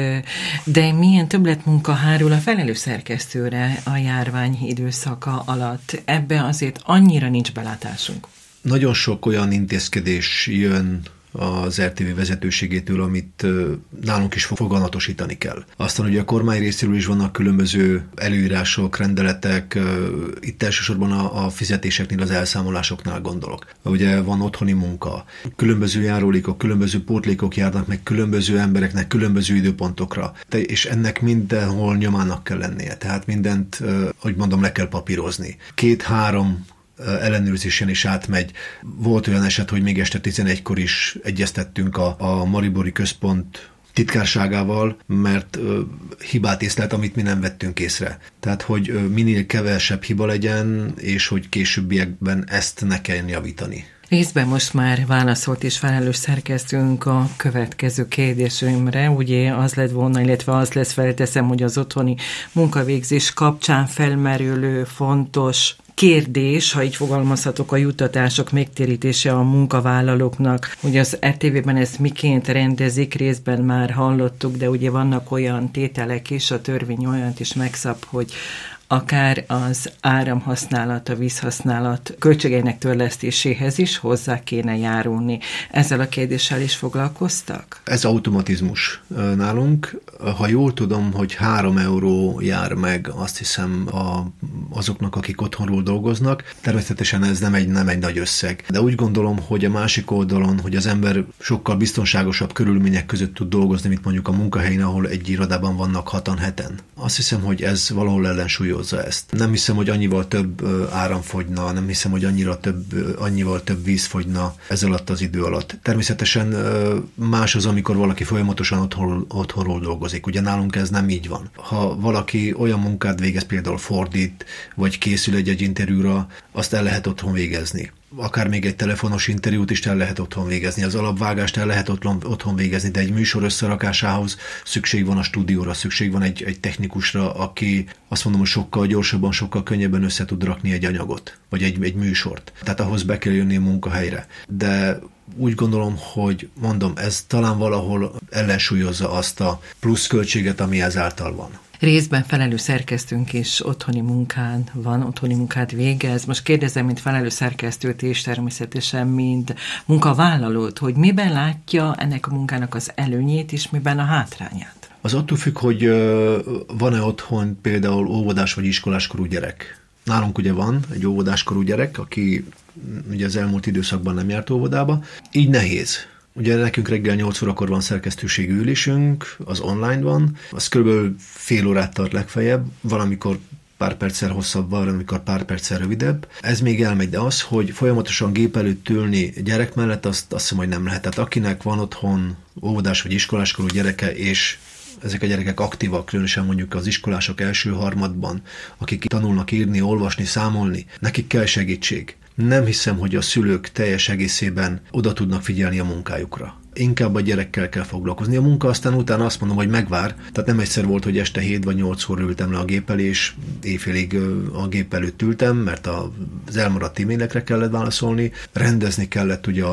de milyen többletmunka hárul a felelős szerkesztőre a járvány időszaka alatt? Ebbe azért annyira nincs belátásunk. Nagyon sok olyan intézkedés jön az RTV vezetőségétől, amit nálunk is foganatosítani kell. Aztán ugye a kormány részéről is vannak különböző előírások, rendeletek, itt elsősorban a, a fizetéseknél, az elszámolásoknál gondolok. Ugye van otthoni munka, különböző járólékok, különböző pótlékok járnak meg különböző embereknek különböző időpontokra, és ennek mindenhol nyomának kell lennie. Tehát mindent, hogy mondom, le kell papírozni. Két-három ellenőrzésen is átmegy. Volt olyan eset, hogy még este 11-kor is egyeztettünk a, a Maribori Központ titkárságával, mert ö, hibát észlelt, amit mi nem vettünk észre. Tehát, hogy ö, minél kevesebb hiba legyen, és hogy későbbiekben ezt ne kelljen javítani. Részben most már válaszolt és felelős szerkesztünk a következő kérdésünkre. Ugye az lett volna, illetve az lesz felteszem, hogy az otthoni munkavégzés kapcsán felmerülő fontos kérdés, ha így fogalmazhatok, a juttatások megtérítése a munkavállalóknak. Ugye az RTV-ben ezt miként rendezik, részben már hallottuk, de ugye vannak olyan tételek is, a törvény olyant is megszab, hogy akár az áramhasználat, a vízhasználat költségeinek törlesztéséhez is hozzá kéne járulni. Ezzel a kérdéssel is foglalkoztak? Ez automatizmus nálunk. Ha jól tudom, hogy három euró jár meg, azt hiszem a, azoknak, akik otthonról dolgoznak. Természetesen ez nem egy, nem egy nagy összeg. De úgy gondolom, hogy a másik oldalon, hogy az ember sokkal biztonságosabb körülmények között tud dolgozni, mint mondjuk a munkahelyén, ahol egy irodában vannak hatan heten. Azt hiszem, hogy ez valahol ellensúlyos hangsúlyozza ezt. Nem hiszem, hogy annyival több áram fogyna, nem hiszem, hogy annyira több, annyival több víz fogyna ez alatt az idő alatt. Természetesen más az, amikor valaki folyamatosan otthon, otthonról dolgozik. Ugye nálunk ez nem így van. Ha valaki olyan munkát végez, például fordít, vagy készül egy-egy interjúra, azt el lehet otthon végezni akár még egy telefonos interjút is el lehet otthon végezni, az alapvágást el lehet otthon, végezni, de egy műsor összerakásához szükség van a stúdióra, szükség van egy, egy technikusra, aki azt mondom, hogy sokkal gyorsabban, sokkal könnyebben össze tud rakni egy anyagot, vagy egy, egy műsort. Tehát ahhoz be kell jönni a munkahelyre. De úgy gondolom, hogy mondom, ez talán valahol ellensúlyozza azt a pluszköltséget, ami ezáltal van. Részben felelő szerkesztőnk is otthoni munkán van, otthoni munkát végez. Most kérdezem, mint felelő szerkesztőt és természetesen, mint munkavállalót, hogy miben látja ennek a munkának az előnyét és miben a hátrányát? Az attól függ, hogy van-e otthon például óvodás vagy iskoláskorú gyerek. Nálunk ugye van egy óvodáskorú gyerek, aki ugye az elmúlt időszakban nem járt óvodába. Így nehéz Ugye nekünk reggel 8 órakor van szerkesztőségi ülésünk, az online van, az kb. fél órát tart legfeljebb, valamikor pár perccel hosszabb van, amikor pár perccel rövidebb. Ez még elmegy, de az, hogy folyamatosan gép előtt ülni gyerek mellett, azt, azt hiszem, hogy nem lehet. Tehát akinek van otthon óvodás vagy iskoláskorú gyereke, és ezek a gyerekek aktívak, különösen mondjuk az iskolások első harmadban, akik tanulnak írni, olvasni, számolni, nekik kell segítség nem hiszem, hogy a szülők teljes egészében oda tudnak figyelni a munkájukra inkább a gyerekkel kell foglalkozni. A munka aztán utána azt mondom, hogy megvár. Tehát nem egyszer volt, hogy este 7 vagy 8 óra ültem le a gép elé, és éjfélig a gép előtt ültem, mert az elmaradt e-mailekre kellett válaszolni, rendezni kellett ugye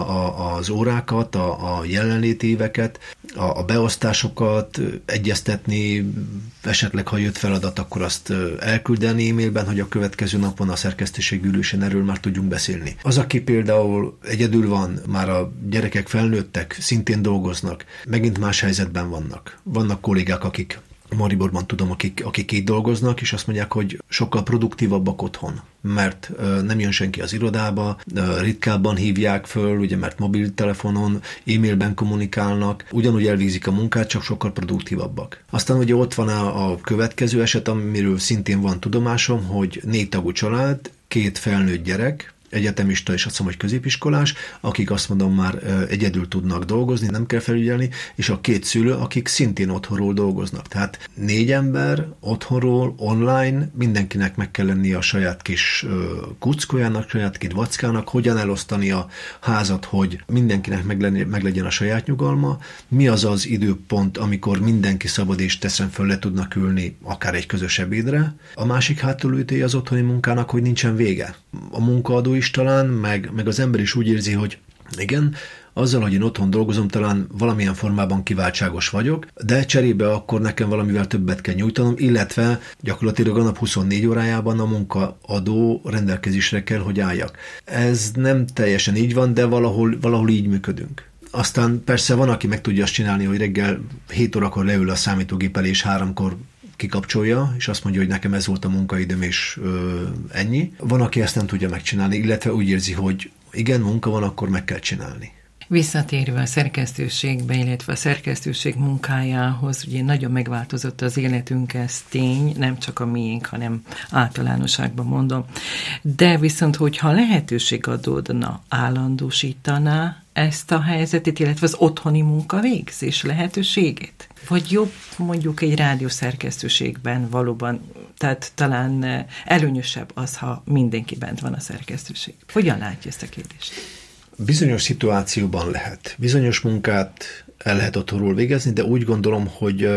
az órákat, a, a jelenléti éveket, a, a beosztásokat, egyeztetni, esetleg ha jött feladat, akkor azt elküldeni e-mailben, hogy a következő napon a szerkesztőség ülésen erről már tudjunk beszélni. Az, aki például egyedül van, már a gyerekek felnőttek, szintén dolgoznak, megint más helyzetben vannak. Vannak kollégák, akik Mariborban tudom, akik, akik itt dolgoznak, és azt mondják, hogy sokkal produktívabbak otthon, mert nem jön senki az irodába, ritkábban hívják föl, ugye mert mobiltelefonon, e-mailben kommunikálnak, ugyanúgy elvégzik a munkát, csak sokkal produktívabbak. Aztán ugye ott van a, a következő eset, amiről szintén van tudomásom, hogy négy tagú család, két felnőtt gyerek, egyetemista és azt mondom, hogy középiskolás, akik azt mondom már egyedül tudnak dolgozni, nem kell felügyelni, és a két szülő, akik szintén otthonról dolgoznak. Tehát négy ember otthonról, online, mindenkinek meg kell lennie a saját kis kuckójának, saját kis vackának, hogyan elosztani a házat, hogy mindenkinek meg, legyen a saját nyugalma, mi az az időpont, amikor mindenki szabad és teszem föl le tudnak ülni akár egy közös ebédre. A másik hátulütője az otthoni munkának, hogy nincsen vége. A munkaadó is talán, meg, meg az ember is úgy érzi, hogy igen, azzal, hogy én otthon dolgozom, talán valamilyen formában kiváltságos vagyok, de cserébe akkor nekem valamivel többet kell nyújtanom, illetve gyakorlatilag a nap 24 órájában a munkaadó rendelkezésre kell, hogy álljak. Ez nem teljesen így van, de valahol, valahol így működünk aztán persze van, aki meg tudja azt csinálni, hogy reggel 7 órakor leül a számítógép elé, és háromkor kikapcsolja, és azt mondja, hogy nekem ez volt a munkaidőm, és ö, ennyi. Van, aki ezt nem tudja megcsinálni, illetve úgy érzi, hogy igen, munka van, akkor meg kell csinálni. Visszatérve a szerkesztőségbe, illetve a szerkesztőség munkájához, ugye nagyon megváltozott az életünk, ez tény, nem csak a miénk, hanem általánosságban mondom. De viszont, hogyha lehetőség adódna, állandósítaná ezt a helyzetet, illetve az otthoni munka végzés lehetőségét? Vagy jobb mondjuk egy rádiószerkesztőségben valóban, tehát talán előnyösebb az, ha mindenki bent van a szerkesztőség. Hogyan látja ezt a kérdést? Bizonyos szituációban lehet. Bizonyos munkát el lehet otthonról végezni, de úgy gondolom, hogy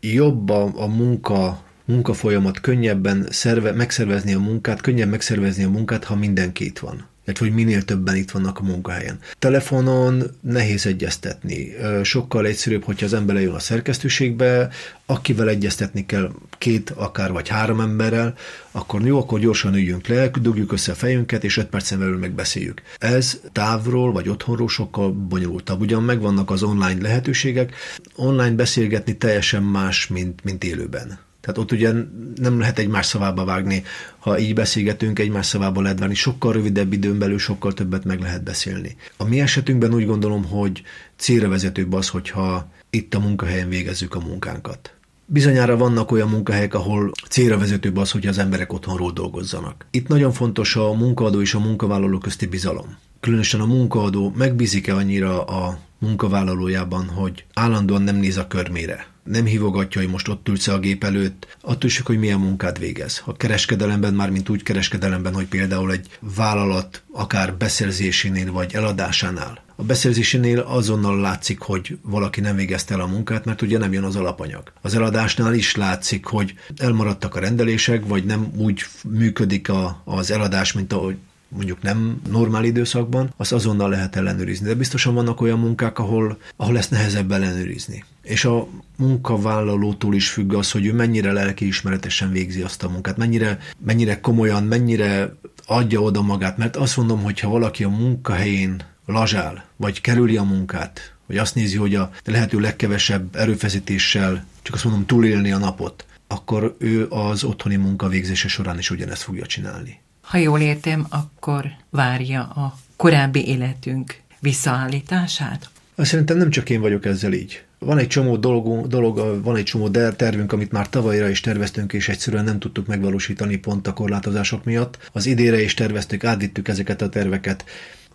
jobb a, a munka munkafolyamat könnyebben szerve, megszervezni a munkát, könnyebb megszervezni a munkát, ha mindenki itt van illetve hogy minél többen itt vannak a munkahelyen. Telefonon nehéz egyeztetni. Sokkal egyszerűbb, hogyha az ember lejön a szerkesztőségbe, akivel egyeztetni kell két, akár vagy három emberrel, akkor jó, akkor gyorsan üljünk le, dugjuk össze a fejünket, és öt percen belül megbeszéljük. Ez távról vagy otthonról sokkal bonyolultabb. Ugyan megvannak az online lehetőségek, online beszélgetni teljesen más, mint, mint élőben. Tehát ott ugye nem lehet egymás szavába vágni, ha így beszélgetünk, egymás szavába lehet vágni, sokkal rövidebb időn belül sokkal többet meg lehet beszélni. A mi esetünkben úgy gondolom, hogy célra vezetőbb az, hogyha itt a munkahelyen végezzük a munkánkat. Bizonyára vannak olyan munkahelyek, ahol célra vezetőbb az, hogy az emberek otthonról dolgozzanak. Itt nagyon fontos a munkaadó és a munkavállaló közti bizalom. Különösen a munkaadó megbízik-e annyira a munkavállalójában, hogy állandóan nem néz a körmére nem hívogatja, hogy most ott ülsz a gép előtt, attól is, hogy milyen munkát végez. Ha kereskedelemben, már mint úgy kereskedelemben, hogy például egy vállalat akár beszerzésénél vagy eladásánál. A beszerzésénél azonnal látszik, hogy valaki nem végezte el a munkát, mert ugye nem jön az alapanyag. Az eladásnál is látszik, hogy elmaradtak a rendelések, vagy nem úgy működik a, az eladás, mint ahogy mondjuk nem normál időszakban, azt azonnal lehet ellenőrizni. De biztosan vannak olyan munkák, ahol, ahol ezt nehezebb ellenőrizni. És a munkavállalótól is függ az, hogy ő mennyire lelkiismeretesen végzi azt a munkát, mennyire, mennyire komolyan, mennyire adja oda magát. Mert azt mondom, hogy ha valaki a munkahelyén lazsál, vagy kerüli a munkát, vagy azt nézi, hogy a lehető legkevesebb erőfeszítéssel, csak azt mondom, túlélni a napot, akkor ő az otthoni munka végzése során is ugyanezt fogja csinálni. Ha jól értem, akkor várja a korábbi életünk visszaállítását? Szerintem nem csak én vagyok ezzel így. Van egy csomó dolgunk, dolog, van egy csomó tervünk, amit már tavalyra is terveztünk, és egyszerűen nem tudtuk megvalósítani pont a korlátozások miatt. Az idére is terveztük, átvittük ezeket a terveket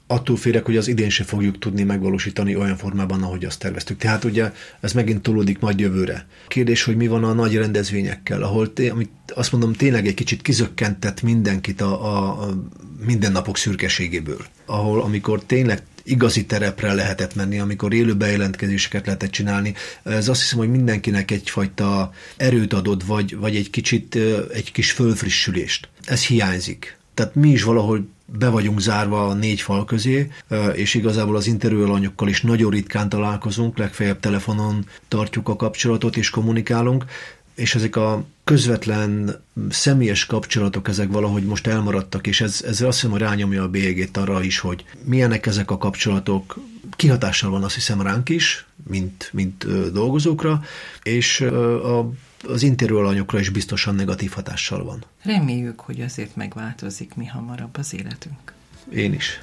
attól félek, hogy az idén se fogjuk tudni megvalósítani olyan formában, ahogy azt terveztük. Tehát ugye ez megint tolódik majd jövőre. Kérdés, hogy mi van a nagy rendezvényekkel, ahol té- amit azt mondom, tényleg egy kicsit kizökkentett mindenkit a, a, a mindennapok szürkeségéből. Ahol amikor tényleg igazi terepre lehetett menni, amikor élő bejelentkezéseket lehetett csinálni. Ez azt hiszem, hogy mindenkinek egyfajta erőt adott, vagy, vagy egy kicsit egy kis fölfrissülést. Ez hiányzik. Tehát mi is valahol be vagyunk zárva a négy fal közé, és igazából az interjúalanyokkal is nagyon ritkán találkozunk, legfeljebb telefonon tartjuk a kapcsolatot és kommunikálunk, és ezek a közvetlen személyes kapcsolatok ezek valahogy most elmaradtak, és ez, ez azt hiszem, hogy rányomja a bélyegét arra is, hogy milyenek ezek a kapcsolatok, kihatással van azt hiszem ránk is, mint, mint dolgozókra, és a az interjúalanyokra is biztosan negatív hatással van. Reméljük, hogy azért megváltozik mi hamarabb az életünk. Én is.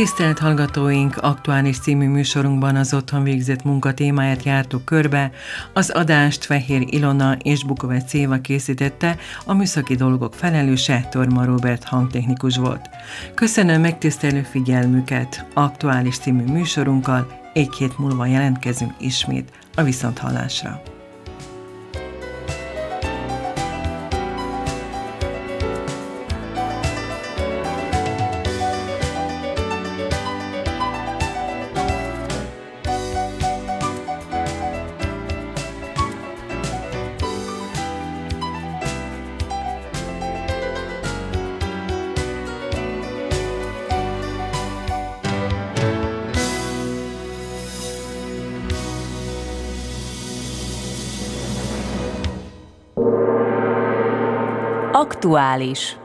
Tisztelt hallgatóink, aktuális című műsorunkban az otthon végzett munka témáját jártuk körbe. Az adást Fehér Ilona és Bukovec Széva készítette, a műszaki dolgok felelőse Torma Robert hangtechnikus volt. Köszönöm megtisztelő figyelmüket. Aktuális című műsorunkkal egy hét múlva jelentkezünk ismét a viszonthallásra. Aktuális